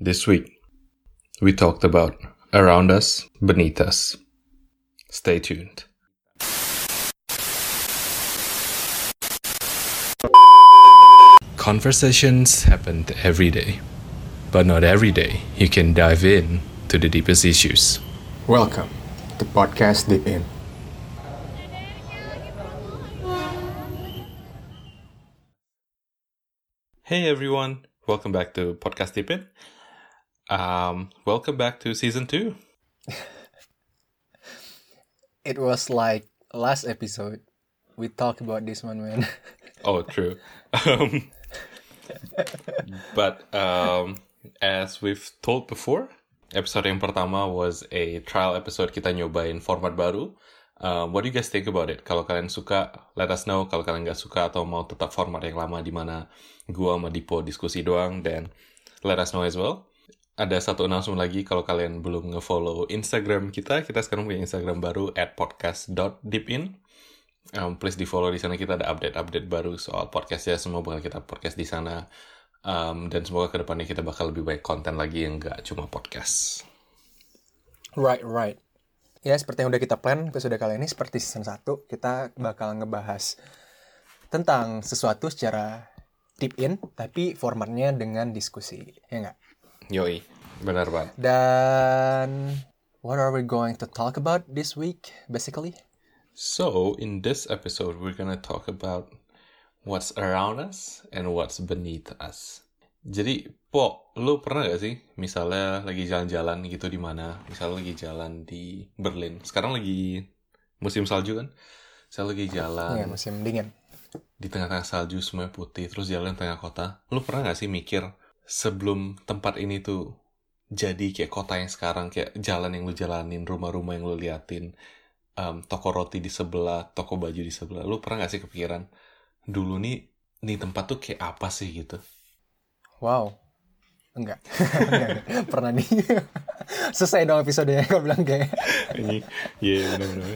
This week, we talked about around us, beneath us. Stay tuned. Conversations happen every day, but not every day you can dive in to the deepest issues. Welcome to Podcast Deep In. Hey everyone, welcome back to Podcast Deep In. Um, welcome back to season two. It was like last episode we talked about this one, man. Oh, true. Um, but um, as we've told before, episode yang pertama was a trial episode kita nyobain format baru. Um, what do you guys think about it? Kalau kalian suka, let us know. Kalau kalian nggak suka atau mau tetap format yang lama di mana gua sama Dipo diskusi doang, then let us know as well. Ada satu announcement lagi kalau kalian belum nge-follow Instagram kita, kita sekarang punya Instagram baru at podcast.deepin. Um, please di follow di sana kita ada update-update baru soal podcast ya semua bakal kita podcast di sana um, dan semoga ke depannya kita bakal lebih baik konten lagi yang nggak cuma podcast. Right, right. Ya, seperti yang udah kita plan episode kali ini seperti season 1, kita bakal ngebahas tentang sesuatu secara deep in, tapi formatnya dengan diskusi, ya nggak? Yoi, benar banget. Dan what are we going to talk about this week, basically? So in this episode we're gonna talk about what's around us and what's beneath us. Jadi, Po, lu pernah gak sih misalnya lagi jalan-jalan gitu di mana? Misalnya lagi jalan di Berlin. Sekarang lagi musim salju kan? Saya lagi jalan Ya, musim dingin. di tengah-tengah salju semuanya putih terus jalan tengah kota. Lu pernah gak sih mikir sebelum tempat ini tuh jadi kayak kota yang sekarang kayak jalan yang lu jalanin, rumah-rumah yang lu liatin, um, toko roti di sebelah, toko baju di sebelah. Lu pernah gak sih kepikiran dulu nih nih tempat tuh kayak apa sih gitu? Wow. Enggak. Enggak, enggak. Pernah nih. Selesai dong episodenya, kau bilang kayak. Ini, iya benar-benar.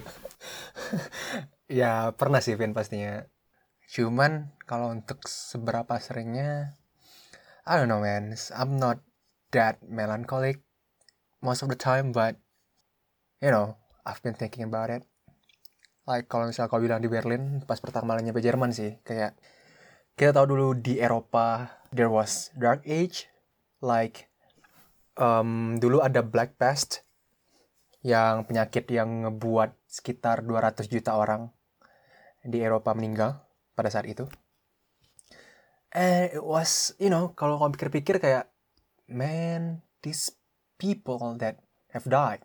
Ya pernah sih Vin pastinya. Cuman kalau untuk seberapa seringnya, I don't know man. I'm not that melancholic most of the time, but you know, I've been thinking about it. Like kalau misalnya kau bilang di Berlin pas pertama kali nyampe Jerman sih, kayak kita tahu dulu di Eropa there was dark age, like um, dulu ada Black Pest yang penyakit yang ngebuat sekitar 200 juta orang di Eropa meninggal pada saat itu. And it was, you know, kalau kau pikir-pikir kayak, man, these people that have died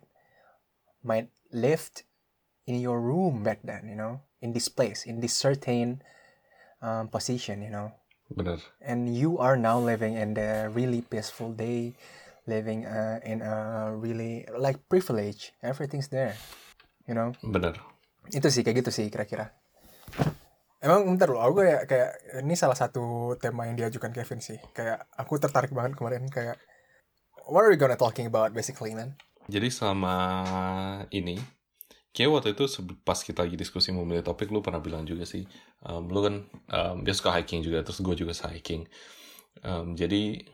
might lived in your room back then, you know, in this place, in this certain um, position, you know. Bener. And you are now living in the really peaceful day, living uh, in a really like privilege. Everything's there, you know. Bener. Itu sih kayak gitu sih kira-kira. Emang bentar loh, aku kayak kayak ini salah satu tema yang diajukan Kevin sih. Kayak aku tertarik banget kemarin kayak what are we gonna talking about basically, man? Jadi selama ini, kayak waktu itu pas kita lagi diskusi mau milih topik, lu pernah bilang juga sih, um, lu kan um, dia suka hiking juga, terus gue juga suka hiking. Um, jadi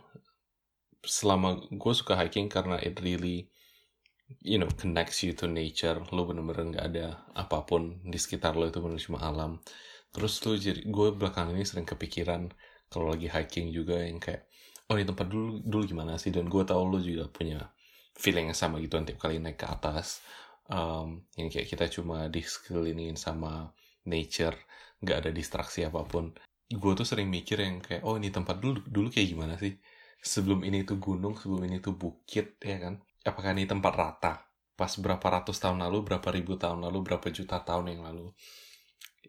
selama gue suka hiking karena it really, you know, connects you to nature. Lu bener-bener nggak ada apa pun di sekitar lo itu bener cuma alam. Terus lu jadi, gue belakangan ini sering kepikiran kalau lagi hiking juga yang kayak, oh ini tempat dulu dulu gimana sih? Dan gue tahu lu juga punya feeling yang sama gitu tiap kali naik ke atas um, yang kayak kita cuma disekelilingin sama nature nggak ada distraksi apa pun. Gue tuh sering mikir yang kayak oh ini tempat dulu dulu kayak gimana sih? Sebelum ini tuh gunung sebelum ini tuh bukit ya kan? Apakah ini tempat rata? Pas berapa ratus tahun lalu berapa ribu tahun lalu berapa juta tahun yang lalu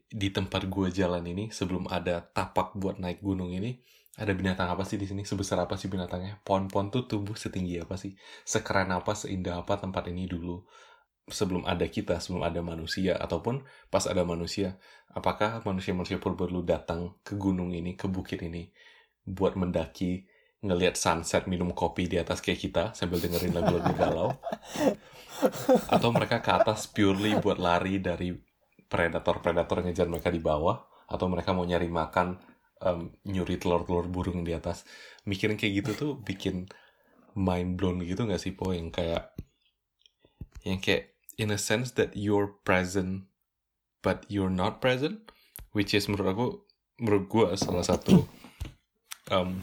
di tempat gue jalan ini sebelum ada tapak buat naik gunung ini ada binatang apa sih di sini? Sebesar apa sih binatangnya? Pohon-pohon tuh tumbuh setinggi apa sih? Sekeren apa seindah apa tempat ini dulu? Sebelum ada kita sebelum ada manusia ataupun pas ada manusia apakah manusia-manusia purba dulu datang ke gunung ini ke bukit ini buat mendaki ngelihat sunset minum kopi di atas kayak kita sambil dengerin lagu-lagu galau? Atau mereka ke atas purely buat lari dari predator-predator ngejar mereka di bawah atau mereka mau nyari makan um, nyuri telur-telur burung di atas. Mikirin kayak gitu tuh bikin mind blown gitu gak sih po? Yang kayak yang kayak in a sense that you're present but you're not present which is menurut aku menurut gue salah satu um,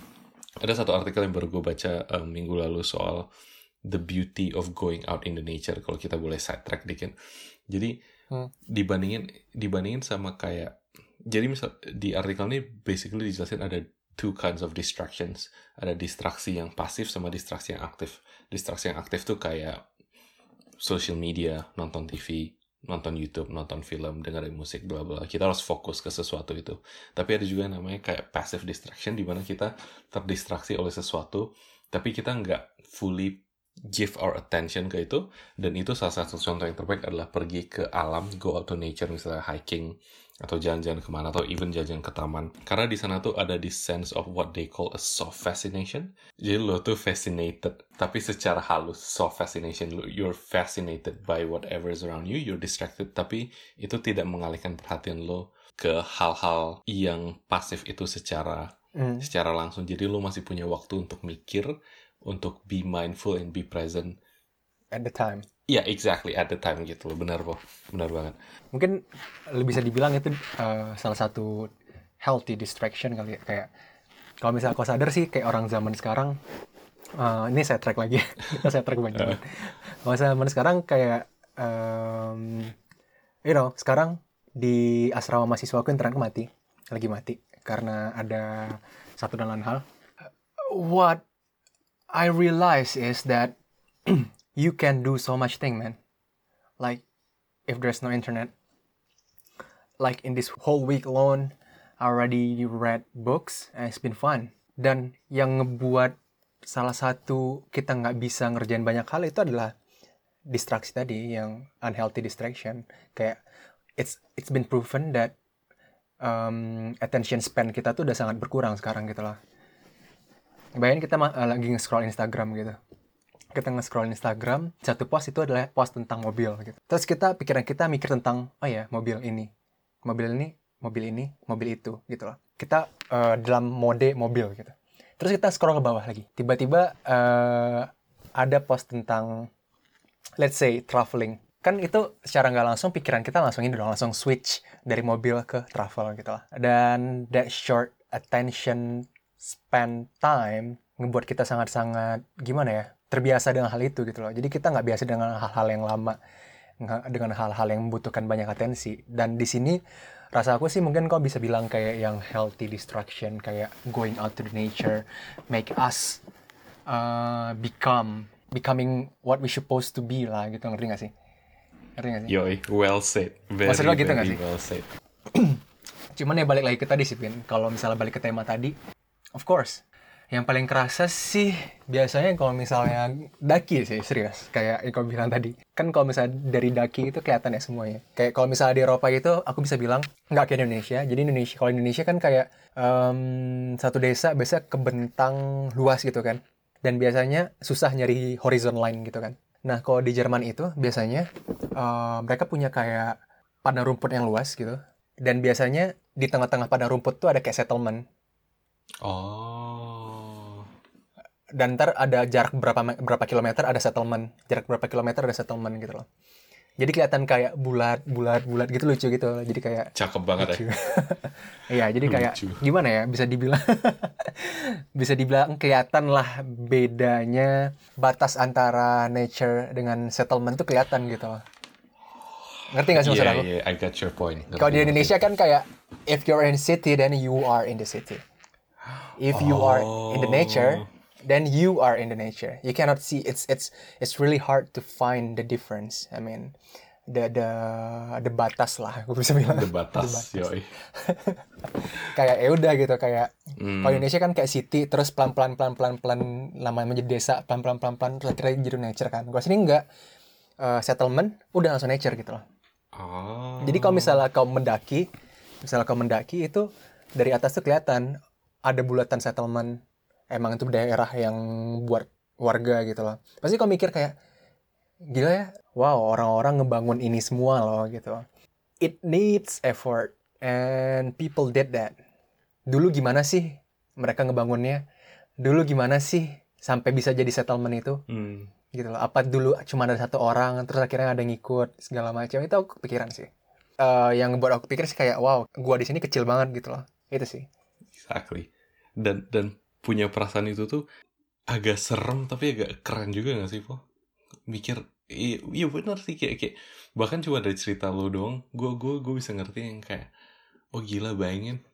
ada satu artikel yang baru gue baca um, minggu lalu soal the beauty of going out in the nature kalau kita boleh sidetrack dikit. Jadi Hmm. dibandingin dibandingin sama kayak jadi misal di artikel ini basically dijelasin ada two kinds of distractions. Ada distraksi yang pasif sama distraksi yang aktif. Distraksi yang aktif tuh kayak social media nonton TV nonton YouTube nonton film dengerin musik bla bla. Kita harus fokus ke sesuatu itu. Tapi ada juga namanya kayak passive distraction di mana kita terdistraksi oleh sesuatu tapi kita nggak fully give our attention ke itu. Dan itu salah satu contoh yang terbaik adalah pergi ke alam go out to nature misalnya hiking atau jalan-jalan ke mana atau even jalan-jalan ke taman. Karena di sana tuh ada this sense of what they call a soft fascination. Jadi lo tuh fascinated tapi secara halus soft fascination. Lo- you're fascinated by whatever is around you you're distracted tapi itu tidak mengalihkan perhatian lo ke hal-hal yang pasif itu secara Hmm. secara langsung. Jadi lo masih punya waktu untuk mikir untuk be mindful and be present. At the time. Ya exactly at the time gitu loh. Benar po benar banget. Mungkin lebih bisa dibilang itu uh, salah satu healthy distraction kali ya. kayak kalau misalnya kau sadar sih kayak orang zaman sekarang uh, ini saya track lagi. Kita saya track banyak banget. Kalau zaman sekarang kayak um, you know sekarang di asrama mahasiswa aku internet mati. Lagi mati. Karena ada satu dan lain hal. What I realize is that you can do so much thing man. Like if there's no internet. Like in this whole week alone I already read books and it's been fun. Dan yang ngebuat salah satu kita nggak bisa ngerjain banyak hal itu adalah distraksi tadi yang unhealthy distraction. Kayak it's it's been proven that um, attention span kita tuh udah sangat berkurang sekarang gitu lah bayangin kita uh, lagi nge-scroll Instagram gitu. Kita nge-scroll Instagram satu post itu adalah post tentang mobil gitu. Terus kita pikiran kita mikir tentang oh ya mobil ini. Mobil ini mobil ini mobil itu gitu loh. Kita uh, dalam mode mobil gitu. Terus kita scroll ke bawah lagi. Tiba-tiba uh, ada post tentang let's say traveling. Kan itu secara nggak langsung pikiran kita langsung ini dong langsung switch dari mobil ke travel gitu lah. Dan that short attention span time ngebuat kita sangat-sangat gimana ya terbiasa dengan hal itu gitu loh. Jadi kita nggak biasa dengan hal-hal yang lama dengan hal-hal yang membutuhkan banyak atensi. Dan di sini rasa aku sih mungkin kau bisa bilang kayak yang healthy distraction kayak going out to the nature make us uh, become becoming what we supposed to be lah gitu. Ngerti gak sih? Ngerti gak sih? Yoi well said. Very, Maksud lo gitu very sih? well said. Cuman ya balik lagi ke tadi sih Pin kalau misalnya balik ke tema tadi of course. Yang paling kerasa sih biasanya kalau misalnya daki sih serius. Kayak yang kau bilang tadi. Kan kalau misalnya dari daki itu kelihatan ya semuanya. Kayak kalau misalnya di Eropa itu aku bisa bilang nggak kayak Indonesia. Jadi Indonesia kalau Indonesia kan kayak em, satu desa biasa kebentang luas gitu kan. Dan biasanya susah nyari horizon line gitu kan. Nah kalau di Jerman itu biasanya eh, mereka punya kayak padang rumput yang luas gitu. Dan biasanya di tengah-tengah padang rumput tuh ada kayak settlement oh. Dan ntar ada jarak berapa berapa kilometer ada settlement. Jarak berapa kilometer ada settlement gitu loh. Jadi kelihatan kayak bulat bulat bulat gitu lucu gitu. Jadi kayak cakep banget ya. lucu. Iya jadi kayak Lucu. gimana ya bisa dibilang bisa dibilang kelihatan lah bedanya batas antara nature dengan settlement tuh kelihatan gitu. Loh ngerti gak sih maksud Iya, aku? iya, I got your point. Kalau di Indonesia kan kayak if you're in city then you are in the city. If you are in the nature Oh. then you are in the nature. You cannot see it's it's it's really hard to find the difference. I mean the the the batas lah aku bisa bilang. The batas, yoi. kayak ya udah gitu kayak Hmm. kalau Indonesia kan kayak city terus pelan pelan pelan pelan pelan lama menjadi desa pelan pelan pelan pelan terus akhirnya jadi nature kan. Gua sini enggak Eh, settlement udah langsung nature gitu loh. Oh. Jadi kalau misalnya kau mendaki, misalnya kau mendaki itu dari atas tuh kelihatan ada bulatan settlement. Emang itu daerah yang buat warga gitu loh. Pasti kau mikir kayak gila ya, wow orang-orang ngebangun ini semua loh gitu. It needs effort and people did that. Dulu gimana sih mereka ngebangunnya? Dulu gimana sih sampai bisa jadi settlement itu Hmm. gitu loh apa dulu cuma ada satu orang terus akhirnya ada yang ngikut segala macam itu aku kepikiran sih Eh yang buat aku pikir sih kayak wow gua di sini kecil banget gitu loh itu sih Exactly. Dan dan punya perasaan itu tuh agak serem tapi agak keren juga gak sih, Po? Mikir, iya, iya bener sih kayak, kayak bahkan cuma dari cerita lo doang, gue gue gue bisa ngerti yang kayak, oh gila bayangin.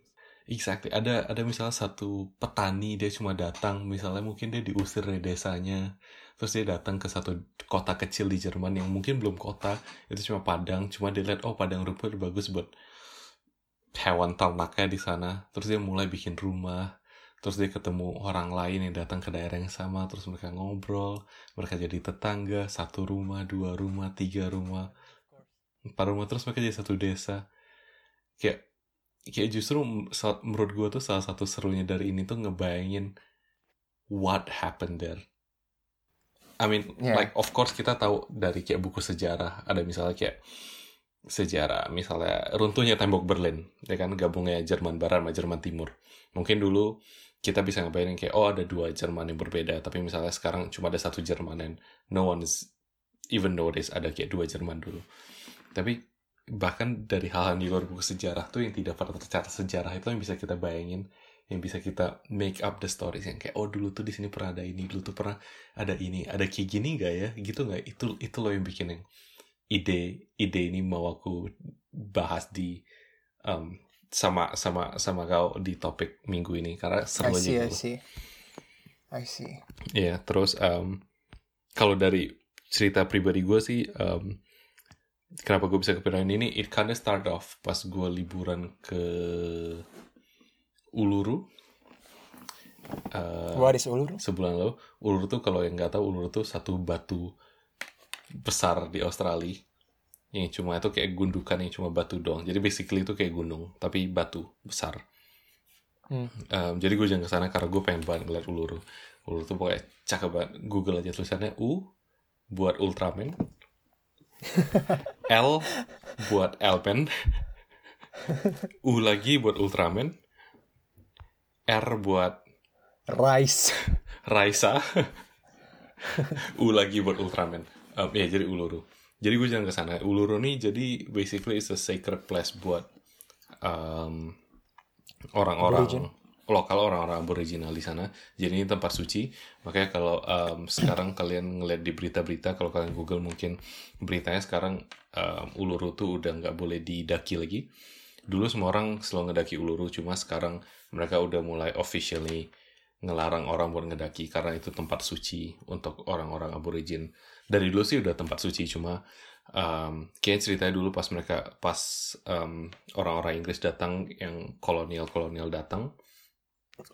Exactly. Ada ada misalnya satu petani dia cuma datang, misalnya mungkin dia diusir dari desanya, terus dia datang ke satu kota kecil di Jerman yang mungkin belum kota, itu cuma padang, cuma dia lihat oh padang rumput bagus buat hewan ternaknya di sana. Terus dia mulai bikin rumah. Terus dia ketemu orang lain yang datang ke daerah yang sama. Terus mereka ngobrol. Mereka jadi tetangga. Satu rumah dua rumah tiga rumah empat rumah. Terus mereka jadi satu desa. Kayak kayak justru menurut gue tuh salah satu serunya dari ini tuh ngebayangin what happened there. I mean Yeah. like of course kita tahu dari kayak buku sejarah. Ada misalnya kayak sejarah. Misalnya runtuhnya tembok Berlin ya kan? Gabungnya Jerman Barat sama Jerman Timur. Mungkin dulu kita bisa ngebayangin kayak oh ada dua Jerman yang berbeda. Tapi misalnya sekarang cuma ada satu Jerman and no one is even notice ada kayak dua Jerman dulu. Tapi bahkan dari hal-hal di luar buku sejarah tuh yang tidak pernah tercatat sejarah itu yang bisa kita bayangin yang bisa kita make up the stories yang kayak oh dulu tuh di sini pernah ada ini dulu tuh pernah ada ini ada kayak gini gak ya? Gitu nggak? Itu itu loh yang bikin yang ide ide ini mau aku bahas di um, sama sama sama kau di topik minggu ini karena I seru see aja I gitu. see I see Iya, terus um, kalau dari cerita pribadi gue sih, um, kenapa gue bisa kepikiran ini? It kinda start off pas gue liburan ke Uluru. Uh, what is Uluru sebulan lalu. Uluru tuh kalau yang nggak tahu, Uluru tuh satu batu besar di Australia. Yang cuma itu kayak gundukan yang cuma batu doang. Jadi basically itu kayak gunung, tapi batu besar. Hmm. Um, jadi gue jangan ke sana karena gue pengen banget ngeliat Uluru. Uluru tuh pokoknya cakep banget. Google aja tulisannya U buat Ultraman. L buat Alpen. U lagi buat Ultraman. R buat rice Raisa. U lagi buat Ultraman. Um, ya jadi Uluru. Jadi gue jangan ke sana. Uluru nih jadi basically is a sacred place buat um, orang-orang lokal orang-orang aboriginal di sana. Jadi ini tempat suci. Makanya kalau um, sekarang kalian ngeliat di berita-berita, kalau kalian Google mungkin beritanya sekarang um, Uluru tuh udah nggak boleh didaki lagi. Dulu semua orang selalu ngedaki Uluru, cuma sekarang mereka udah mulai officially ngelarang orang buat ngedaki karena itu tempat suci untuk orang-orang aborigin. Dari dulu sih udah tempat suci, cuma um, kayak ceritanya dulu pas mereka pas um, orang-orang Inggris datang yang kolonial-kolonial datang,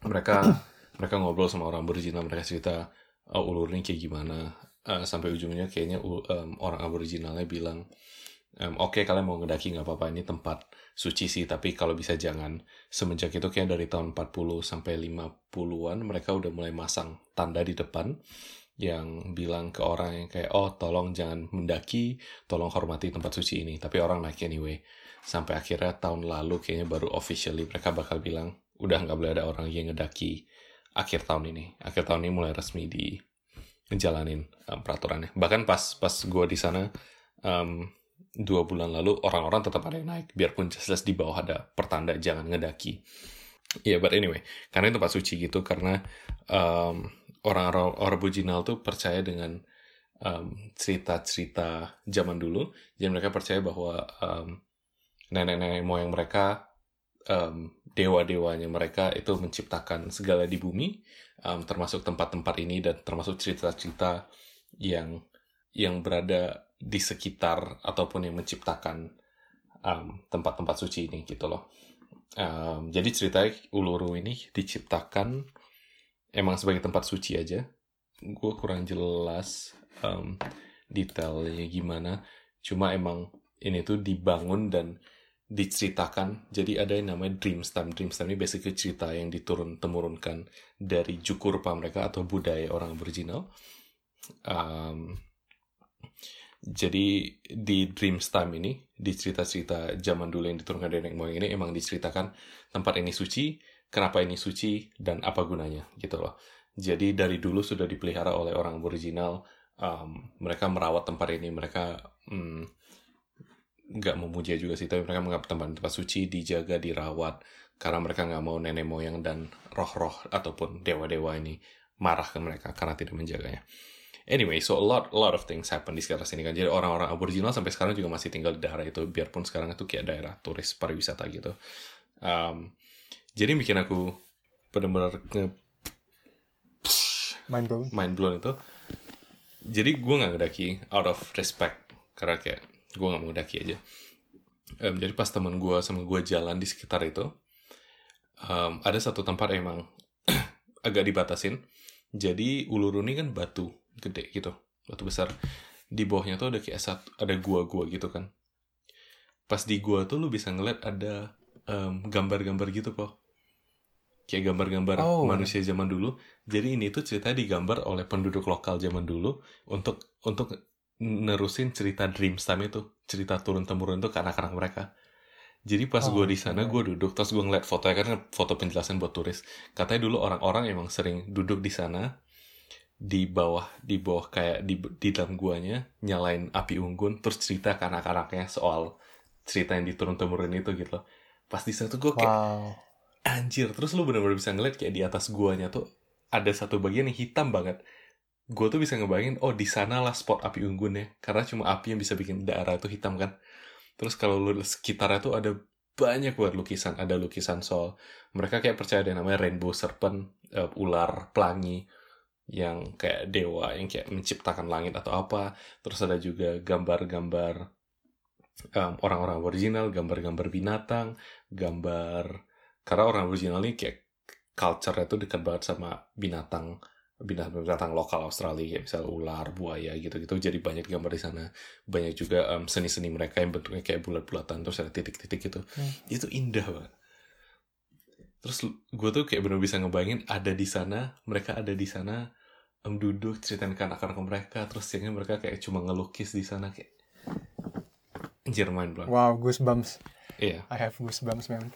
mereka mereka ngobrol sama orang aboriginal, mereka cerita oh, ulur ini kayak gimana, Uh, sampai ujungnya kayaknya um, orang aboriginalnya bilang Em, oke kalian mau ngedaki nggak apa-apa ini tempat suci sih tapi kalau bisa jangan. Semenjak itu kayak dari tahun 40 sampai 50-an mereka udah mulai masang tanda di depan yang bilang ke orang yang kayak oh tolong jangan mendaki tolong hormati tempat suci ini. Tapi orang naik anyway. Sampai akhirnya tahun lalu kayaknya baru officially mereka bakal bilang udah nggak boleh ada orang yang ngedaki akhir tahun ini. Akhir tahun ini mulai resmi di ngejalanin um, peraturannya. Bahkan pas pas gue di sana um, dua bulan lalu orang-orang tetap ada yang naik. Biarpun jelas di bawah ada pertanda jangan ngedaki. Ya yeah, but anyway. Karena itu tempat suci gitu karena um, orang-orang original tuh percaya dengan um, cerita-cerita zaman dulu jadi mereka percaya bahwa um, nenek-nenek moyang mereka um, dewa-dewanya mereka itu menciptakan segala di bumi um, termasuk tempat-tempat ini dan termasuk cerita-cerita yang yang berada di sekitar ataupun yang menciptakan um, tempat-tempat suci ini gitu loh. Um, jadi ceritanya Uluru ini diciptakan emang sebagai tempat suci aja. Gue kurang jelas um, detailnya gimana. Cuma emang ini tuh dibangun dan diceritakan. Jadi ada yang namanya Dreamstam. Dreamstam ini basically cerita yang diturun temurunkan dari Jukurpa mereka atau budaya orang aboriginal. Um, jadi di Dreams Time ini, di cerita-cerita zaman dulu yang diturunkan dari nenek moyang ini, emang diceritakan tempat ini suci, kenapa ini suci, dan apa gunanya, gitu loh. Jadi dari dulu sudah dipelihara oleh orang aboriginal. Um, mereka merawat tempat ini. Mereka mm, nggak memuja juga sih, tapi mereka menganggap tempat tempat suci dijaga, dirawat. Karena mereka nggak mau nenek moyang dan roh-roh ataupun dewa-dewa ini marah ke mereka karena tidak menjaganya. Anyway, so a lot, a lot of things happen di sekitar sini kan. Jadi orang-orang aboriginal sampai sekarang juga masih tinggal di daerah itu, biarpun sekarang itu kayak daerah turis pariwisata gitu. Um, jadi bikin aku benar-benar nge Mind blown. mind blown itu. Jadi gue nggak ngedaki out of respect karena kayak gue nggak mau ngedaki aja. Um, jadi pas teman gue sama gue jalan di sekitar itu, um, ada satu tempat emang agak dibatasin. Jadi Uluru ini kan batu gede gitu, batu besar. Di bawahnya tuh ada kayak satu, ada gua-gua gitu kan. Pas di gua tuh lu bisa ngeliat ada em, gambar-gambar gitu kok. Kayak gambar-gambar Oh. manusia zaman dulu. Jadi ini tuh cerita digambar oleh penduduk lokal zaman dulu untuk untuk nerusin cerita Dreams Time itu, cerita turun temurun itu ke anak-anak mereka. Jadi pas Oh, gue di sana, gue duduk, terus gue ngeliat fotonya kan foto penjelasan buat turis. Katanya dulu orang-orang emang sering duduk di sana, di bawah, di bawah kayak di, di dalam guanya, nyalain api unggun, terus cerita ke anak-anaknya soal cerita yang diturun temurun itu gitu loh. Pas di sana tuh gue kayak, Wow. Anjir, terus lu bener-bener bisa ngeliat kayak di atas guanya tuh ada satu bagian yang hitam banget. Gue tuh bisa ngebayangin, oh di sanalah spot api unggunnya, karena cuma api yang bisa bikin daerah itu hitam kan. Terus kalau lu sekitarnya tuh ada banyak banget lukisan, ada lukisan soal mereka kayak percaya ada yang namanya rainbow serpent, eh, ular pelangi yang kayak dewa yang kayak menciptakan langit atau apa. Terus ada juga gambar-gambar em, orang-orang original, gambar-gambar binatang, gambar karena orang original ini kayak culture-nya tuh dekat banget sama binatang binatang-binatang lokal Australia kayak misalnya ular, buaya gitu-gitu. Jadi banyak gambar di sana. Banyak juga em, seni-seni mereka yang bentuknya kayak bulat-bulatan terus ada titik-titik gitu. Hmm. itu indah banget. Terus gue tuh kayak bener bisa ngebayangin ada di sana mereka ada di sana em, duduk ceritain ke anak-anak mereka terus siangnya mereka kayak cuma ngelukis di sana kayak anjir mind blown Wow, goosebumps. iya. I have goosebumps, man.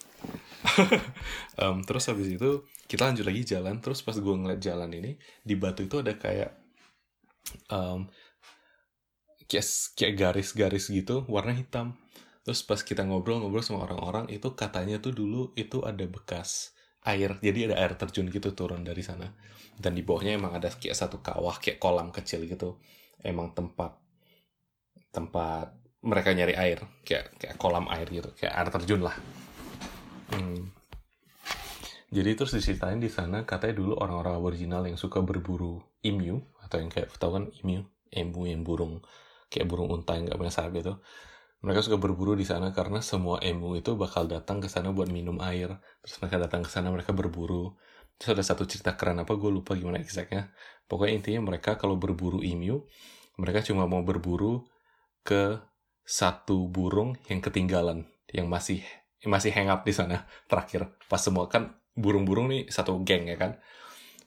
Em, terus habis itu kita lanjut lagi jalan. Terus pas gue ngeliat jalan ini di batu itu ada kayak em, kayak kayak garis-garis gitu warna hitam. Terus pas kita ngobrol-ngobrol sama orang-orang itu katanya tuh dulu itu ada bekas air. Jadi ada air terjun gitu turun dari sana. Dan di bawahnya emang ada kayak satu kawah kayak kolam kecil gitu. Emang tempat tempat mereka nyari air kayak kayak kolam air gitu kayak air terjun lah Hmm. Jadi terus diceritain di sana katanya dulu orang-orang aboriginal yang suka berburu emu atau yang kayak tahu kan emu, emu yang burung kayak burung unta yang nggak punya sayap gitu. Mereka suka berburu di sana karena semua emu itu bakal datang ke sana buat minum air. Terus mereka datang ke sana mereka berburu. Terus ada satu cerita keren apa gue lupa gimana exactnya. Pokoknya intinya mereka kalau berburu emu, mereka cuma mau berburu ke satu burung yang ketinggalan yang masih yang masih hang up di sana. Terakhir pas semua kan burung-burung nih satu geng ya kan?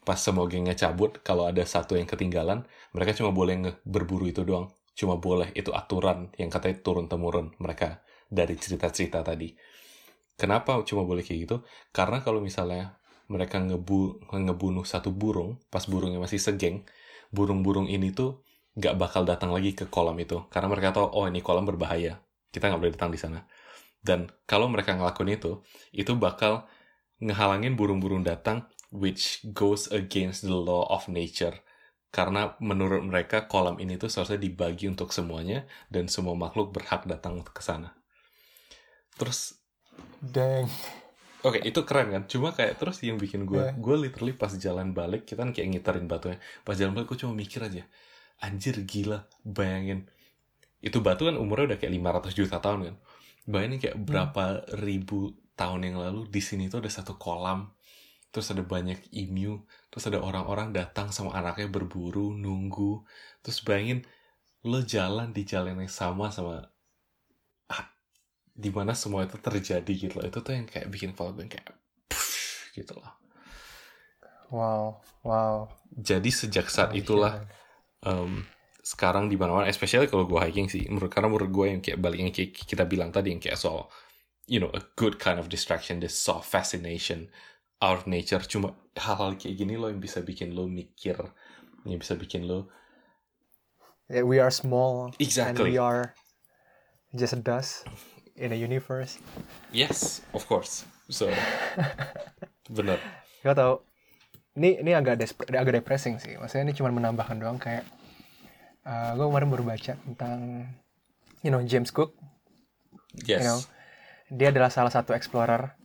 Pas semua gengnya cabut kalau ada satu yang ketinggalan mereka cuma boleh berburu itu doang. Cuma boleh itu aturan yang katanya turun temurun mereka dari cerita-cerita tadi. Kenapa cuma boleh kayak gitu? Karena kalau misalnya mereka ngebu ngebunuh satu burung pas burungnya masih segeng burung-burung ini tuh nggak bakal datang lagi ke kolam itu karena mereka tahu oh ini kolam berbahaya kita nggak boleh datang di sana dan kalau mereka ngelakuin itu, itu bakal ngehalangin burung-burung datang, which goes against the law of nature. Karena menurut mereka kolam ini tuh seharusnya dibagi untuk semuanya, dan semua makhluk berhak datang ke sana. Terus, Dang. oke itu keren kan? Cuma kayak terus yang bikin gue, Iya. gue literally pas jalan balik, kita kan kayak ngiterin batunya. Pas jalan balik gue cuma mikir aja, anjir gila, bayangin. Itu batu kan umurnya udah kayak 500 juta tahun kan. Bayangin kayak berapa ribu tahun yang lalu di sini tuh ada satu kolam, terus ada banyak emu, terus ada orang-orang datang sama anaknya berburu, nunggu, terus bayangin lo jalan di jalan yang sama sama ah, di mana semua itu terjadi gitu loh. Itu tuh yang kayak bikin kepala gue kayak push, gitu loh. Wow, wow. Jadi sejak saat itulah um, sekarang di mana-mana, especially kalau gue hiking sih, menurut karena menurut gue yang kayak balik yang kayak kita bilang tadi yang kayak soal, you know, a good kind of distraction, this soft fascination our nature cuma hal-hal kayak gini loh yang bisa bikin lo mikir yang bisa bikin lo Yeah, we are small and exactly we are just a dust in a universe. yes of course so bener Gak tau. Ini ini agak des- agak depressing sih. Maksudnya ini cuma menambahkan doang kayak gue kemarin baru baca tentang you know James Cook. yes You know, dia adalah salah satu explorer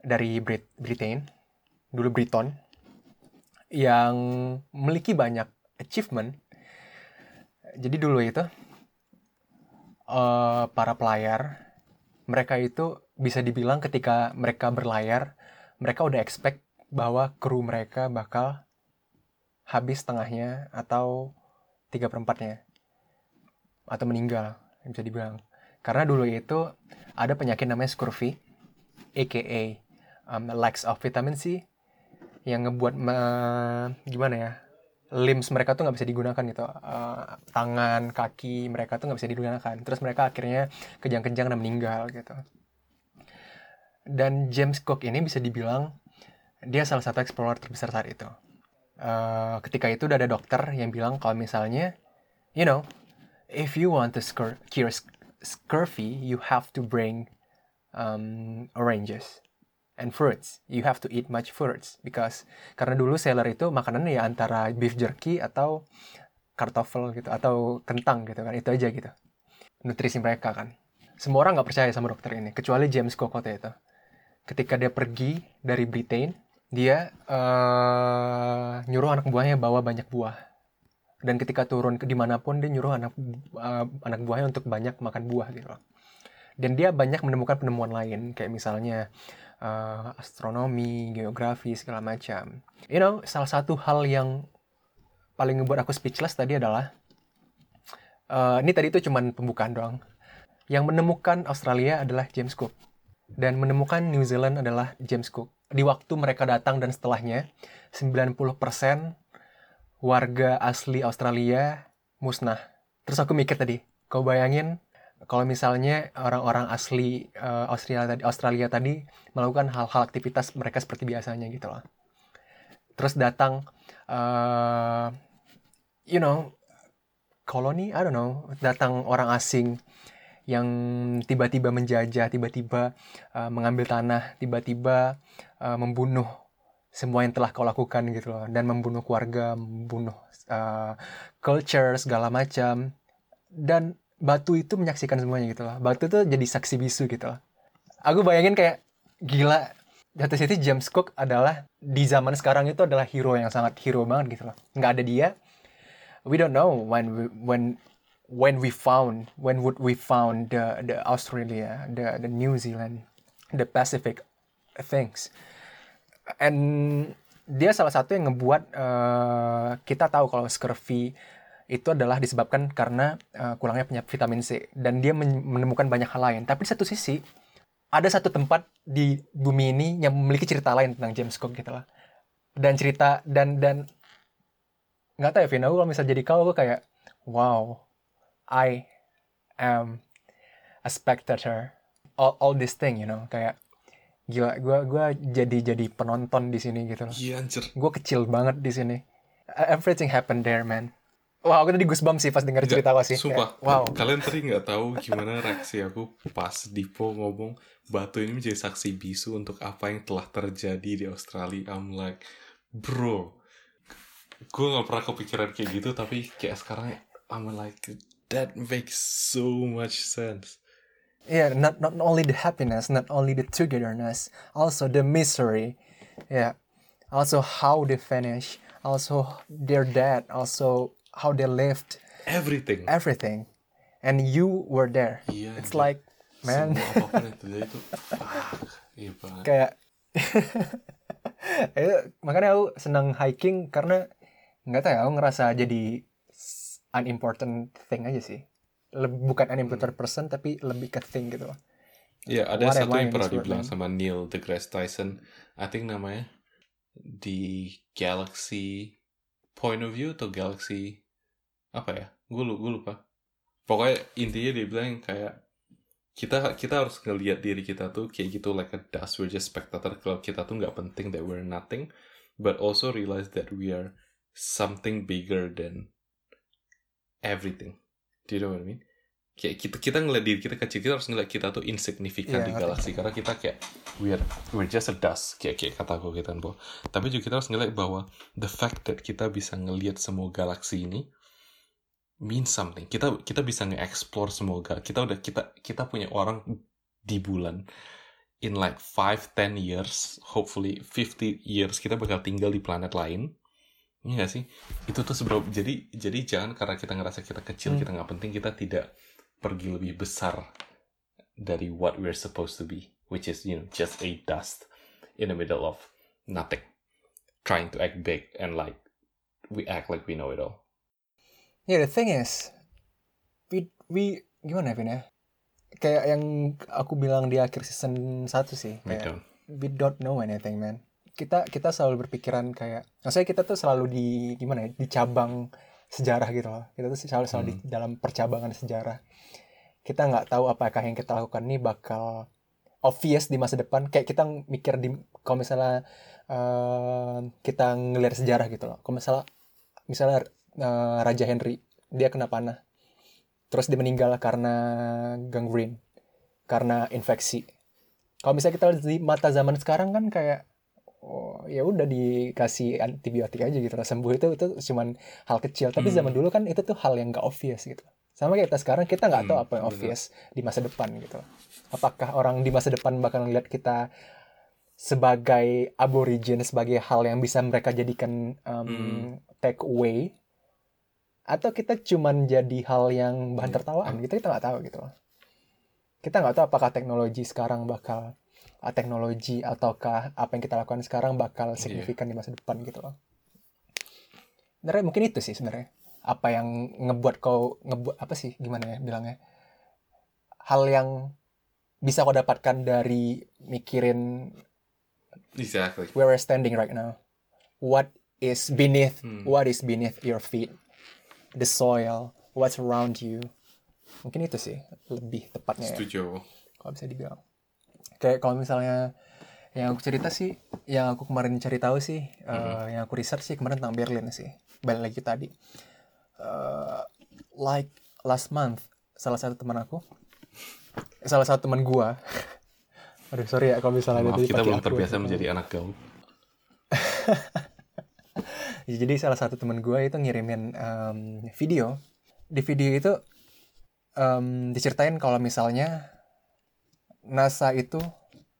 dari Brit Britain, dulu Briton, yang memiliki banyak achievement. Jadi dulu itu eh, para pelayar, mereka itu bisa dibilang ketika mereka berlayar, mereka udah expect bahwa kru mereka bakal habis tengahnya atau tiga perempatnya atau meninggal bisa dibilang. Karena dulu itu ada penyakit namanya scurvy aka um, lacks of vitamin C yang ngebuat me- gimana ya limbs mereka tuh nggak bisa digunakan gitu. Eh, tangan kaki mereka tuh nggak bisa digunakan. Terus mereka akhirnya kejang-kejang dan meninggal gitu. Dan James Cook ini bisa dibilang dia salah satu explorer terbesar saat itu Eh, ketika itu udah ada dokter yang bilang kalau misalnya you know if you want to scur- cure sc- scurvy you have to bring um, oranges and fruits. You have to eat much fruits because karena dulu sailor itu makanannya ya antara beef jerky atau kartoffel gitu atau kentang gitu kan itu aja gitu nutrisi mereka kan. Semua orang nggak percaya sama dokter ini kecuali James waktu itu. Ketika dia pergi dari Britain dia eh, nyuruh anak buahnya bawa banyak buah. Dan ketika turun ke di mana pun dia nyuruh anak eh, anak buahnya untuk banyak makan buah gitu. Loh dan dia banyak menemukan penemuan lain kayak misalnya eh, astronomi geografi segala macam. You know salah satu hal yang paling ngebuat aku speechless tadi adalah eh, ini tadi itu cuman pembukaan doang. Yang menemukan Australia adalah James Cook dan menemukan New Zealand adalah James Cook di waktu mereka datang dan setelahnya 90% warga asli Australia musnah. Terus aku mikir tadi, kau bayangin kalau misalnya orang-orang asli eh, Australia tadi Australia tadi melakukan hal-hal aktivitas mereka seperti biasanya gitu loh. Terus datang eh, you know koloni, I don't know, datang orang asing yang tiba-tiba menjajah, tiba-tiba eh, mengambil tanah, tiba-tiba eh, membunuh semua yang telah kau lakukan gitu loh dan membunuh keluarga, membunuh uh, culture segala macam dan batu itu menyaksikan semuanya gitu loh. Batu itu jadi saksi bisu gitu loh. Aku bayangin kayak gila jatuh situ James Cook adalah di zaman sekarang itu adalah hero yang sangat hero banget gitu loh. Nggak ada dia, we don't know when we, when when we found when would we found the the Australia, the the New Zealand, the Pacific things and dia salah satu yang ngebuat eh, kita tahu kalau scurvy itu adalah disebabkan karena eh, kurangnya punya vitamin C dan dia men- menemukan banyak hal lain. Tapi di satu sisi ada satu tempat di bumi ini yang memiliki cerita lain tentang James Cook gitu lah. Dan cerita dan dan nggak tahu ya Vina, kalau misal jadi kau aku kayak wow, I am a spectator all, all this thing, you know, kayak gila gua gua jadi jadi penonton di sini gitu loh Iya anjir. gue kecil banget di sini everything happened there man wah aku tadi goosebumps sih pas denger Nggak, cerita kau sih Sumpah. Kayak, wow Kalian tadi nggak tahu gimana reaksi aku pas Dipo ngomong batu ini menjadi saksi bisu untuk apa yang telah terjadi di Australia. I'm like, bro, gue nggak pernah kepikiran kayak gitu, tapi kayak sekarang I'm like, that makes so much sense. yeah not not only the happiness not only the togetherness also the misery. Yeah. Also how they finish also their death also how they lived. Everything. everything. And you were there. Iya. it's like man. Semua apapun yang terjadi itu, iya kayak itu makanya aku senang hiking karena nggak tahu ya aku ngerasa jadi unimportant thing aja sih. Leb- bukan unimportant person tapi lebih ke thing gitu. Iya, ada What satu yang pernah dibilang sama Neil deGrasse Tyson, I think namanya di Galaxy Point of View atau Galaxy apa ya? Gue lupa, lupa. Pokoknya intinya dia bilang kayak kita kita harus ngelihat diri kita tuh kayak gitu like a dust we're just spectator. Kalau kita tuh nggak penting that we're nothing but also realize that we are something bigger than everything. Do you know what I mean? Kayak kita kita ngeliat diri kita kecil kita harus ngeliat kita tuh insignificant Iya, di galaksi. Karena kita kayak we're we're just a dust kayak kayak kata aku gitu Bo. tapi juga kita harus ngeliat bahwa the fact that kita bisa ngelihat semua galaksi ini means something. Kita kita bisa nge-explore semua gal- kita udah kita kita punya orang di bulan. In like 5 10 years hopefully 50 years kita bakal tinggal di planet lain Iya gak sih? Itu tuh seberapa jadi jadi jangan karena kita ngerasa kita kecil Hmm. kita nggak penting kita tidak pergi lebih besar dari what we're supposed to be, which is you know just a dust in the middle of nothing, trying to act big and like we act like we know it all. Yeah, the thing is, we, we gimana ya, Vin ya? Kayak yang aku bilang di akhir season 1 sih. Kayak, we don't know anything, man. Kita kita selalu berpikiran kayak, maksudnya kita tuh selalu di gimana ya, di cabang sejarah gitu loh. Kita tuh selalu selalu di dalam percabangan sejarah. Kita nggak tahu apakah yang kita lakukan ini bakal obvious di masa depan. Kayak kita mikir di kalau misalnya eh, kita ngelihat sejarah gitu loh. Kalau misalnya misalnya eh, Raja Henry dia kena panah, terus dia meninggal karena gangrene, karena infeksi. Kalau misalnya kita lihat di mata zaman sekarang kan kayak oh ya udah dikasih antibiotik aja gitu. Lah sembuh itu itu cuman hal kecil. Tapi Hmm. zaman dulu kan itu tuh hal yang gak obvious gitu. Sama kayak kita sekarang kita nggak tahu Hmm, apa yang obvious di masa depan gitu. Apakah orang di masa depan bakal ngeliat kita sebagai aborigin sebagai hal yang bisa mereka jadikan um, Hmm. take away? Atau kita cuman jadi hal yang bahan tertawaan gitu? Kita nggak tahu gitu. Kita nggak tahu apakah teknologi sekarang bakal uh, teknologi ataukah apa yang kita lakukan sekarang bakal Iya. signifikan di masa depan gitu loh sebenarnya mungkin itu sih sebenarnya apa yang ngebuat kau ngebuat apa sih gimana ya bilangnya hal yang bisa kau dapatkan dari mikirin Exactly. where we're standing right now. What is beneath Hmm. what is beneath your feet? The soil, what's around you. Mungkin itu sih lebih tepatnya ya, Setuju. kalau bisa dibilang. Kayak kalau misalnya yang aku cerita sih, yang aku kemarin cari tahu sih, eh, yang aku research sih kemarin tentang Berlin sih. Balik lagi tadi. Eh, like last month, salah satu teman aku, salah satu teman gua. Aduh sorry ya kalau misalnya Maaf, kita belum aku terbiasa gitu. menjadi anak gaul. Ya, Jadi salah satu teman gue itu ngirimin em, video. Di video itu em, diceritain kalau misalnya NASA itu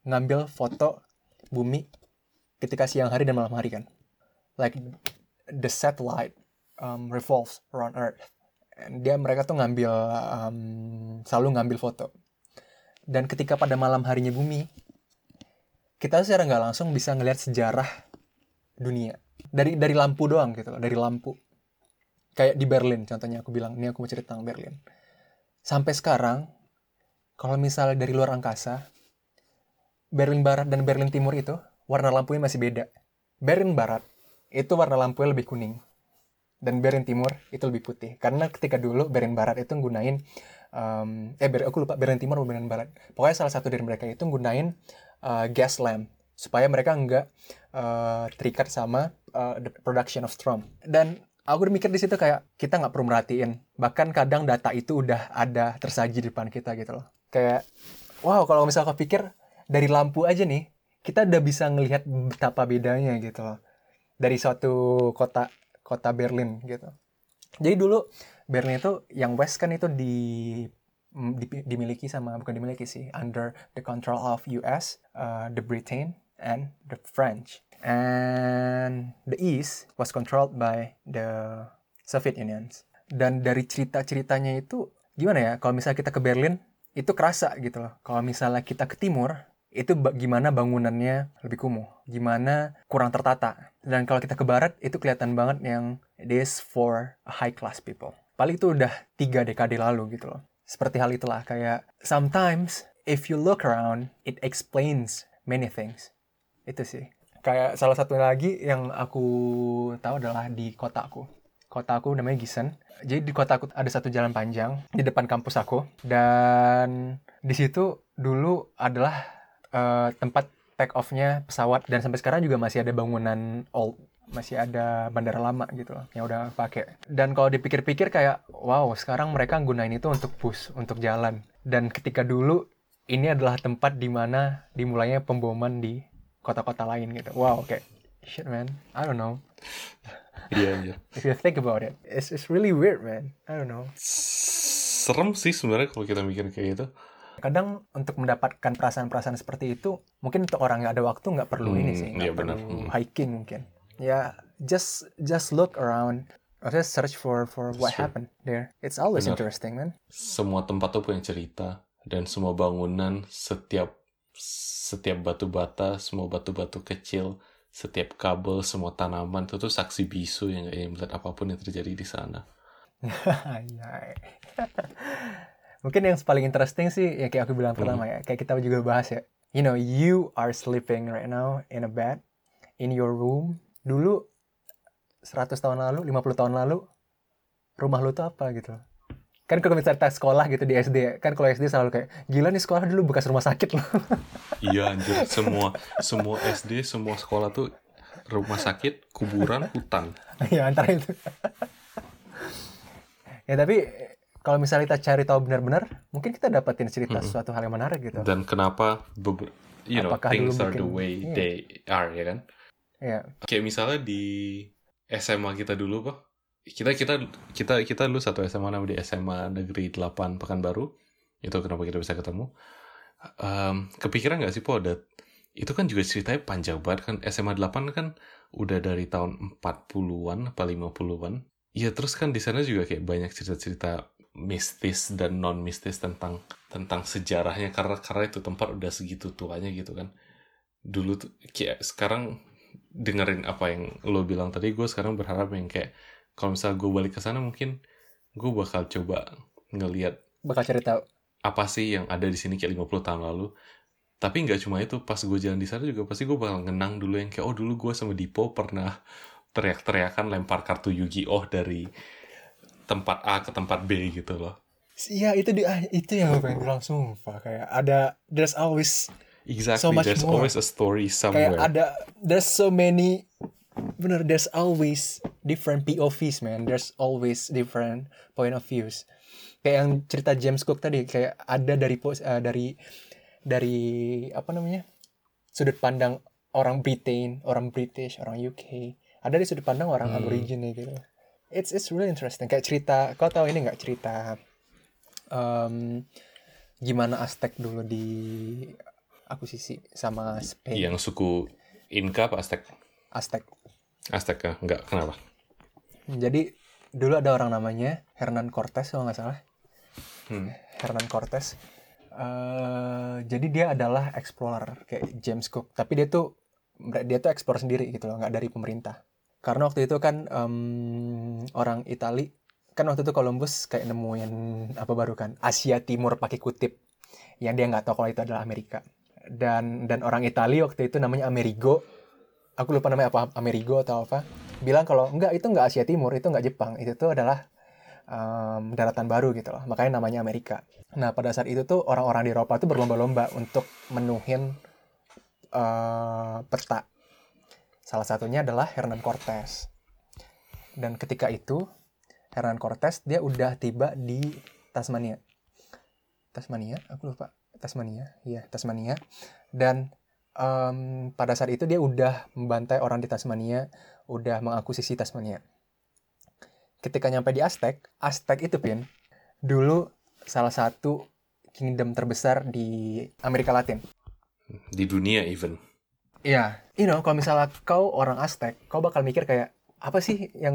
ngambil foto bumi ketika siang hari dan malam hari kan. Like the satellite um, revolves around Earth. And dia mereka tuh ngambil em, selalu ngambil foto. Dan ketika pada malam harinya bumi, kita secara nggak langsung bisa ngelihat sejarah dunia dari dari lampu doang gitu loh dari lampu kayak di Berlin contohnya aku bilang ini aku mau cerita tentang Berlin sampai sekarang kalau misalnya dari luar angkasa Berlin Barat dan Berlin Timur itu warna lampunya masih beda. Berlin Barat itu warna lampunya lebih kuning dan Berlin Timur itu lebih putih. Karena ketika dulu Berlin Barat itu nggunain em, eh Ber- aku lupa Berlin Timur atau Berlin Barat. Pokoknya salah satu dari mereka itu nggunain eh, gas lamp supaya mereka nggak eh, terikat sama eh, the production of storm dan aku mikir di situ kayak kita nggak perlu merhatiin. Bahkan kadang data itu udah ada tersaji di depan kita gitu loh kayak wow kalau misalnya kau pikir dari lampu aja nih kita udah bisa ngelihat betapa bedanya gitu loh dari suatu kota kota Berlin gitu jadi dulu Berlin itu yang West kan itu di mm, di- dimiliki sama bukan dimiliki sih under the control of US, uh, the Britain and the French. And the East was controlled by the Soviet Union. Dan dari cerita-ceritanya itu gimana ya? Kalau misalnya kita ke Berlin itu kerasa gitu loh. Kalau misalnya kita ke timur itu gimana bangunannya lebih kumuh, gimana kurang tertata. Dan kalau kita ke barat itu kelihatan banget yang it is for high class people. Paling itu udah tiga dekade lalu gitu loh. Seperti hal itulah kayak sometimes if you look around it explains many things. Itu sih. Kayak salah satu lagi yang aku tahu adalah di kotaku. Kota aku namanya Gisen. Jadi di kota aku ada satu jalan panjang di depan kampus aku. Dan di situ dulu adalah uh, tempat take off-nya pesawat. Dan sampai sekarang juga masih ada bangunan old masih ada bandara lama gitu loh yang udah pakai. Dan kalau dipikir-pikir kayak wow sekarang mereka gunain itu untuk bus untuk jalan. Dan ketika dulu ini adalah tempat di mana dimulainya pemboman di kota-kota lain gitu. Wow kayak shit man. I don't know Iya, yeah, iya. If you think about it, it's it's really weird, man. I don't know. Serem sih sebenarnya kalau kita mikir kayak gitu. Kadang untuk mendapatkan perasaan-perasaan seperti itu, mungkin untuk orang yang ada waktu nggak perlu hmm, ini sih, nggak iya perlu Hmm. hiking mungkin. Ya, yeah, just just look around. Just search for for what True. happened there. It's always benar. interesting, man. Semua tempat tuh punya cerita dan semua bangunan, setiap setiap batu bata, semua batu-batu kecil setiap kabel, semua tanaman itu tuh saksi bisu yang kayak melihat apa pun yang terjadi di sana. Iya. Mungkin yang paling interesting sih ya kayak aku bilang hmm. pertama ya, kayak kita juga bahas ya. You know, you are sleeping right now in a bed in your room. Dulu 100 tahun lalu, 50 tahun lalu, rumah lu tuh apa gitu kan kalau misalnya sekolah gitu di SD kan kalau SD selalu kayak gila nih sekolah dulu bekas rumah sakit loh. Iya anjir. Semua semua SD semua sekolah tuh rumah sakit kuburan hutan. Iya antara itu. Ya tapi kalau misalnya kita cari tahu benar-benar mungkin kita dapetin cerita hmm. suatu hal yang menarik gitu. Dan kenapa you know Apakah things are the way iya. they are ya kan? Iya. kayak misalnya di SMA kita dulu pak kita kita kita kita lu satu SMA namanya di SMA Negeri 8 Pekanbaru. Itu kenapa kita bisa ketemu. Um, kepikiran nggak sih po ada itu kan juga ceritanya panjang banget kan. SMA 8 kan udah dari tahun 40-an apa 50-an Iya terus kan di sana juga kayak banyak cerita-cerita mistis dan non mistis tentang tentang sejarahnya. Karena karena itu tempat udah segitu tuanya gitu kan. Dulu tuh kayak sekarang dengerin apa yang lo bilang tadi gue sekarang berharap yang kayak kalau misalnya gue balik ke sana mungkin gue bakal coba ngeliat bakal cari tahu. apa sih yang ada di sini kayak 50 tahun lalu. Tapi nggak cuma itu pas gue jalan di sana juga pasti gue bakal ngenang dulu yang kayak oh dulu gue sama Dipo pernah teriak-teriakan lempar kartu Yu-Gi-Oh dari tempat A ke tempat B gitu loh. Iya itu di itu yang gue pengen bilang sumpah. Kayak ada there's always exactly so much there's more. always a story somewhere. kayak ada there's so many bener there's always different POVs man. There's always different point of views. Kayak yang cerita James Cook tadi kayak ada dari uh, dari dari apa namanya? Sudut pandang orang Britain orang British orang UK ada di sudut pandang orang hmm. Aborigine gitu. It's it's really interesting. Kayak cerita kau tahu ini nggak cerita um, gimana Aztec dulu di akuisisi sama Spain? Yang suku Inca apa Aztec? Aztec Ya? Enggak, kenapa? Jadi dulu ada orang namanya Hernan Cortes kalau nggak salah. Hmm. Hernan Cortes. Uh, jadi dia adalah explorer kayak James Cook, tapi dia tuh dia tuh explore sendiri gitu loh, nggak dari pemerintah. Karena waktu itu kan um, orang Itali kan waktu itu Columbus kayak nemuin apa baru kan Asia Timur pakai kutip yang dia nggak tahu kalau itu adalah Amerika dan dan orang Italia waktu itu namanya Amerigo aku lupa namanya apa Amerigo atau apa bilang kalau enggak itu enggak Asia Timur itu enggak Jepang. Itu tuh adalah um, daratan baru gitu loh. Makanya namanya Amerika. Nah pada saat itu tuh orang-orang di Eropa tuh berlomba-lomba untuk menuhin uh, peta. Salah satunya adalah Hernan Cortes. Dan ketika itu Hernan Cortes dia udah tiba di Tasmania. Tasmania? Aku lupa. Tasmania? Iya Tasmania. Dan um, pada saat itu dia udah membantai orang di Tasmania, udah mengakuisisi Tasmania. Ketika nyampe di Aztec, Aztec itu pin dulu salah satu kingdom terbesar di Amerika Latin. Di dunia even. Iya, yeah. you know, kalau misalnya kau orang Aztec, kau bakal mikir kayak apa sih yang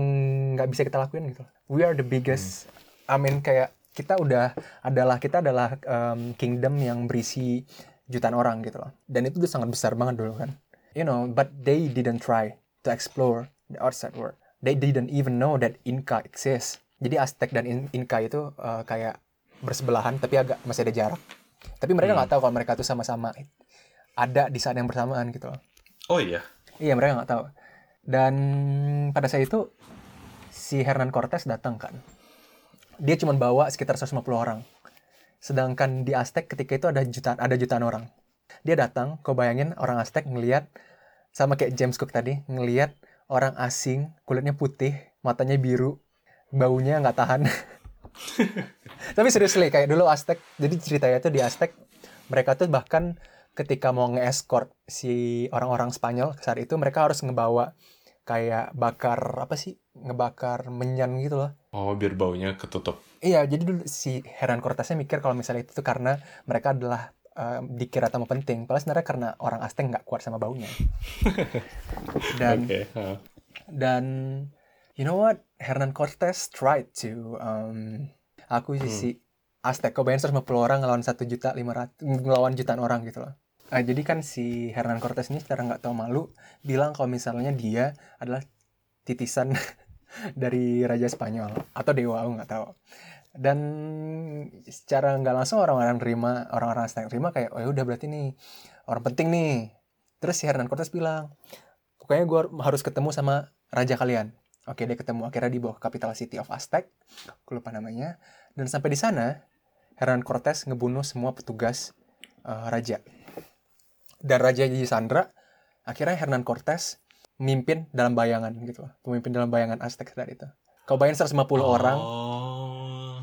nggak bisa kita lakuin gitu. We are the biggest. Hmm. I mean kayak kita udah adalah kita adalah um, kingdom yang berisi jutaan orang gitu loh. Dan itu tuh sangat besar banget dulu kan. You know, but they didn't try to explore the outside world. They didn't even know that Inca exists. Jadi Aztec dan Inca itu uh, kayak bersebelahan tapi agak masih ada jarak. Tapi mereka nggak hmm. tahu kalau mereka tuh sama-sama ada di saat yang bersamaan gitu loh. Oh iya. Iya mereka nggak tahu. Dan pada saat itu si Hernan Cortés datang kan. Dia cuma bawa sekitar 150 orang. Sedangkan di Aztec ketika itu ada jutaan ada jutaan orang. Dia datang, kau bayangin orang Aztec ngelihat sama kayak James Cook tadi, ngelihat orang asing, kulitnya putih, matanya biru, baunya nggak tahan. Tapi seriously, kayak dulu Aztec, jadi ceritanya tuh di Aztec, mereka tuh bahkan ketika mau nge-escort si orang-orang Spanyol saat itu mereka harus ngebawa kayak bakar apa sih ngebakar menyan gitu loh Oh, biar baunya ketutup. iya jadi dulu si Hernan Cortesnya mikir kalau misalnya itu tuh karena mereka adalah eh, dikira tamu penting padahal sebenarnya karena orang Aztec nggak kuat sama baunya dan Oke. ha. dan you know what Hernan Cortes tried to um, aku Hmm. si Aztec kau bayangin 150 orang ngelawan satu juta lima ratus ngelawan jutaan orang gitu loh Ah, jadi kan si Hernan Cortes ini secara nggak tahu malu bilang kalau misalnya dia adalah titisan dari Raja Spanyol atau dewa aku nggak tahu. Dan secara nggak langsung orang-orang terima orang-orang Aztec terima kayak oh ya udah berarti nih orang penting nih. Terus si Hernan Cortes bilang pokoknya gue harus ketemu sama raja kalian. Oke dia ketemu. Akhirnya di bawah capital city of Aztec. Aku lupa namanya. Dan sampai di sana Hernan Cortes ngebunuh semua petugas eh, raja. Dan raja jadi Sandra akhirnya Hernan Cortes memimpin dalam bayangan gitu loh pemimpin dalam bayangan Aztec saat itu kau bayangin 150 orang Oh,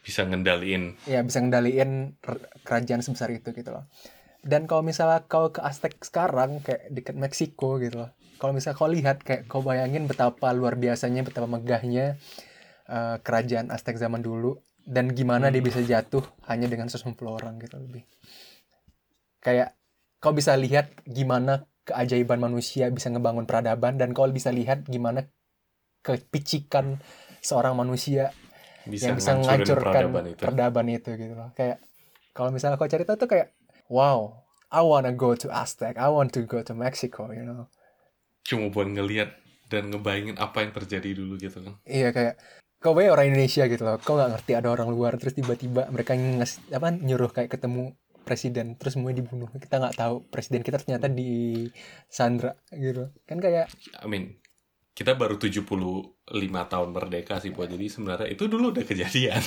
bisa ngendaliin. ya bisa ngendaliin kerajaan sebesar itu gitu loh. Dan kalau misalnya kau ke Aztec sekarang kayak dekat Meksiko gitu loh. Kalau misalnya kau lihat kayak kau bayangin betapa luar biasanya, betapa megahnya eh, kerajaan Aztec zaman dulu dan gimana dia bisa jatuh hanya dengan 150 orang gitu lebih. Kayak kau bisa lihat gimana keajaiban manusia bisa ngebangun peradaban dan kau bisa lihat gimana kepicikan seorang manusia Bisa, yang bisa menghancurkan peradaban itu. peradaban itu gitu loh. Kayak kalau misalnya kau cerita tuh kayak wow, I wanna go to Aztec, I want to go to Mexico, you know. Cuma buat ngelihat dan ngebayangin apa yang terjadi dulu gitu kan. Iya kayak kau bayang orang Indonesia gitu loh, kau nggak ngerti ada orang luar terus tiba-tiba mereka nges apa nyuruh kayak ketemu presiden terus semuanya dibunuh kita nggak tahu presiden kita ternyata di Sandra gitu kan kayak I mean, kita baru 75 tahun merdeka sih, Po. Jadi sebenarnya itu dulu udah kejadian.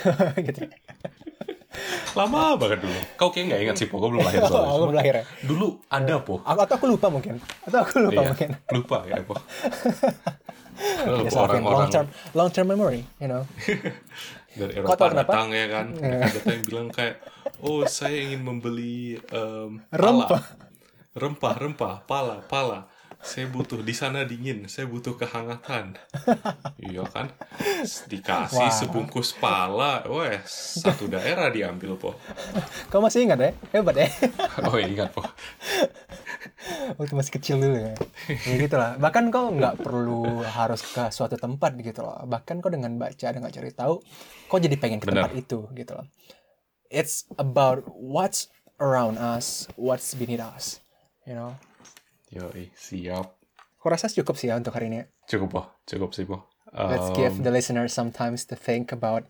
gitu Lama banget dulu. Kau kayak nggak ingat sih, Po. Kau belum lahir soalnya. aku belum lahir ya Dulu ada, Po. aku atau aku lupa mungkin atau aku lupa Iya, mungkin lupa ya, Po. Alvin, long orang-orang term long term memory you know dari Eropa kenapa? datang ya kan Iya. mereka datang yang bilang kayak oh saya ingin membeli em, Rempah. pala rempah rempah pala pala saya butuh di sana dingin. Saya butuh kehangatan. Iya kan? Dikasih Wah. sebungkus pala. Weh satu daerah diambil po. Kau masih ingat ya hebat ya oh ingat po. Waktu masih kecil dulu ya. Ya gitu lah. Bahkan kau nggak perlu harus ke suatu tempat gitu loh. Bahkan kau dengan baca dengan cari tahu kau jadi pengen ke Benar. tempat itu gitu loh. It's about what's around us what's beneath us you know Yoi, siap Aku rasa cukup sih ya untuk hari ini. cukup po cukup sih po Let's Em, give the listeners some times to think about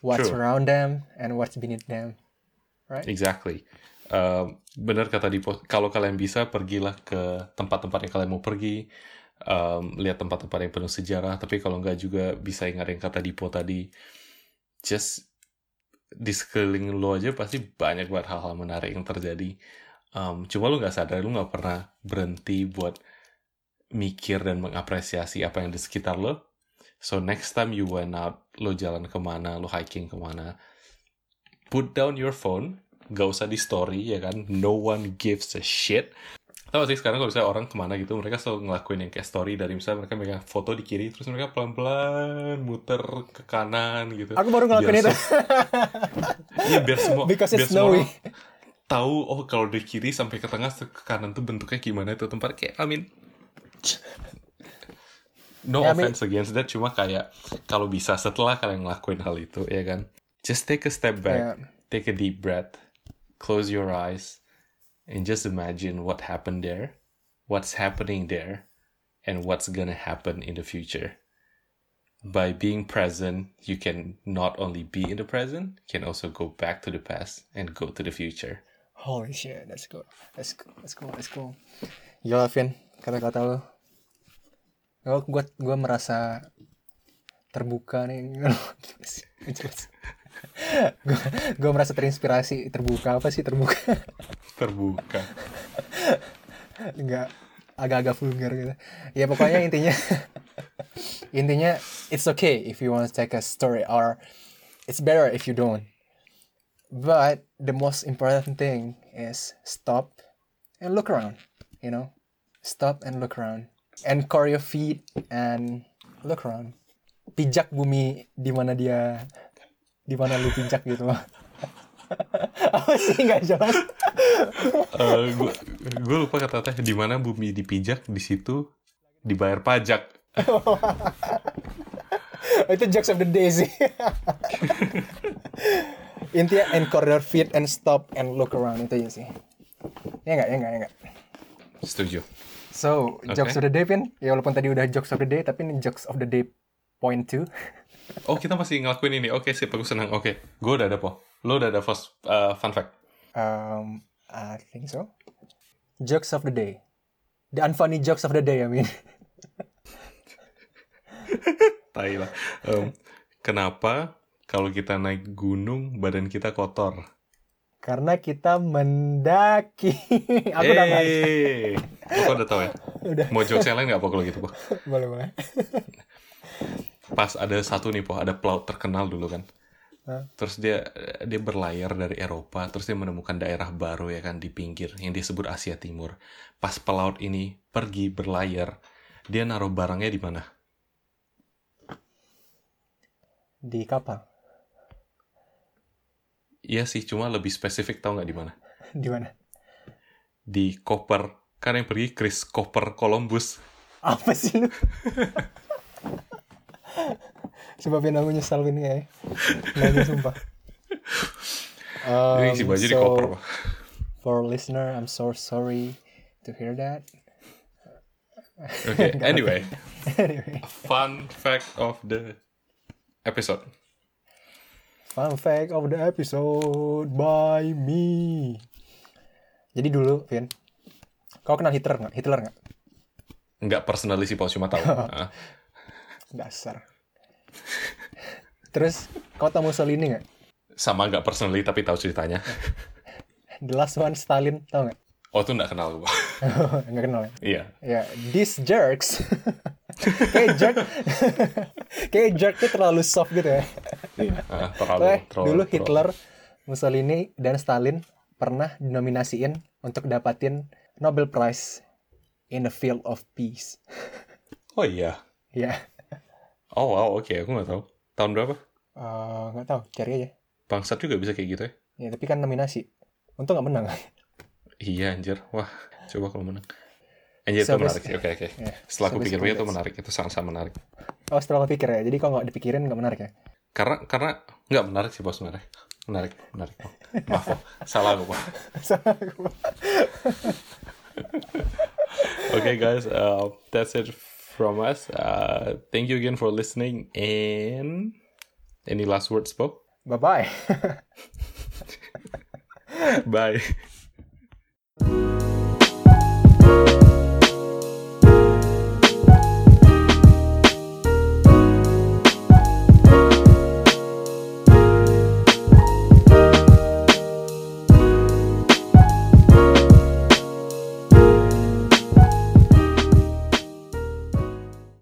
what's True. around them and what's beneath them. Exactly. Um, benar kata Dipo, kalau kalian bisa pergilah ke tempat-tempat yang kalian mau pergi, um, lihat tempat-tempat yang penuh sejarah. Tapi kalau nggak juga bisa ingat yang kata Dipo tadi, just di sekeliling lo aja pasti banyak banget hal-hal menarik yang terjadi. Um, cuma lo nggak sadar, lo nggak pernah berhenti buat mikir dan mengapresiasi apa yang di sekitar lo. So next time you went out, lo jalan ke mana, lo hiking ke mana, put down your phone, gak usah di story ya kan, no one gives a shit. Tahu sih sekarang kalau misalnya orang ke mana gitu, mereka selalu ngelakuin yang kayak story dari misalnya mereka megang foto di kiri, terus mereka pelan-pelan muter ke kanan gitu. Aku baru ngelakuin Biar itu. Iya biar semua Because biar it's semua snowy. orang tahu oh kalau dari kiri sampai ke tengah ke kanan tuh bentuknya gimana itu tempat kayak I mean no Ya, I mean- offense against that cuma kayak kalau bisa setelah kalian ngelakuin hal itu ya kan? Just take a step back Yeah. take a deep breath close your eyes and just imagine what happened there what's happening there and what's gonna happen in the future. By being present you can not only be in the present you can also go back to the past and go to the future Holy shit, let's go. Let's go, let's go, let's go. Yo, Vin, kata-kata lo. Oh, gue gue merasa terbuka nih. gue gue merasa terinspirasi terbuka apa sih terbuka Terbuka. nggak agak-agak vulgar gitu ya pokoknya intinya intinya it's okay if you want to take a story or it's better if you don't but the most important thing is stop and look around you know? Stop and look around anchor your feet and look around. Pijak bumi di mana dia di mana lu pijak gitu. Apa sih nggak jelas? Gue gue lupa kata-kata di mana bumi dipijak di situ dibayar pajak. itu jokes of the day sih. Intinya anchor your feet and stop and look around. Itu aja sih. Ya nggak ya nggak ya nggak. Setuju. so jokes of the day pin ya walaupun tadi udah jokes of the day tapi ini jokes of the day point two. Oh kita masih ngelakuin ini. Oke sip, aku senang. Oke, gue udah ada po. Lo udah ada first uh, fun fact. um I think so. Jokes of the day. The unfunny jokes of the day I mean Tai lah. Em, kenapa kalau kita naik gunung badan kita kotor? karena kita mendaki aku udah nggak Aku udah tahu ya. udah Mau jokes yang lain nggak po kalau gitu po? boleh boleh Pas ada satu nih po, ada pelaut terkenal dulu kan. Terus dia dia berlayar dari Eropa, terus dia menemukan daerah baru ya kan di pinggir yang disebut Asia Timur. Pas pelaut ini pergi berlayar, dia naruh barangnya di mana? Di kapal? Iya sih, cuma lebih spesifik tahu nggak di mana? di mana? Di koper. Kan yang pergi Chris Koper Columbus. apa sih lu? Sebabnya aku nyesal ini ya. Nanya sumpah. Jadi isi Um, baju di so, koper, Pak. for listener I'm so sorry to hear that. Oke, anyway, anyway. Fun fact of the episode. fun fact of the episode by me jadi dulu Vin kau kenal Hitler nggak Hitler nggak Nggak personally sih, Pak, cuma tahu. Ah, dasar terus kau tahu Mussolini nggak sama nggak personally, tapi tahu ceritanya. the last one Stalin tahu nggak Oh, tuh nggak kenal gue. nggak kenal ya iya. Ya, these jerks. Kayak jerk. kayak jerk tuh terlalu soft gitu ya. Iya, ah, terlalu, Soalnya terlalu- dulu terlalu- Hitler, Mussolini, dan Stalin pernah dinominasiin untuk dapatin Nobel Prize in the field of peace. Oh iya. ya, Oh wow, oke, aku nggak tahu. Tahun berapa? eh, nggak tahu, cari aja. Bangsat juga bisa kayak gitu ya? Ya, tapi kan nominasi. Untung nggak menang. Iya, anjir. Wah, coba kalau menang. Anjir, So, itu menarik bas- sih. Oke, oke. Ya, Setelah aku pikir-pikir itu menarik. Itu sangat-sangat menarik. Oh, setelah lo pikir ya. Jadi kalau nggak dipikirin nggak menarik ya. Karena, karena nggak menarik sih, bos sebenarnya. Menarik, menarik. Oh, maaf, oh. Salah aku, Pak. Okay, guys, uh, that's it from us. Uh, thank you again for listening. And any last words, Bob? Bye bye. Bye.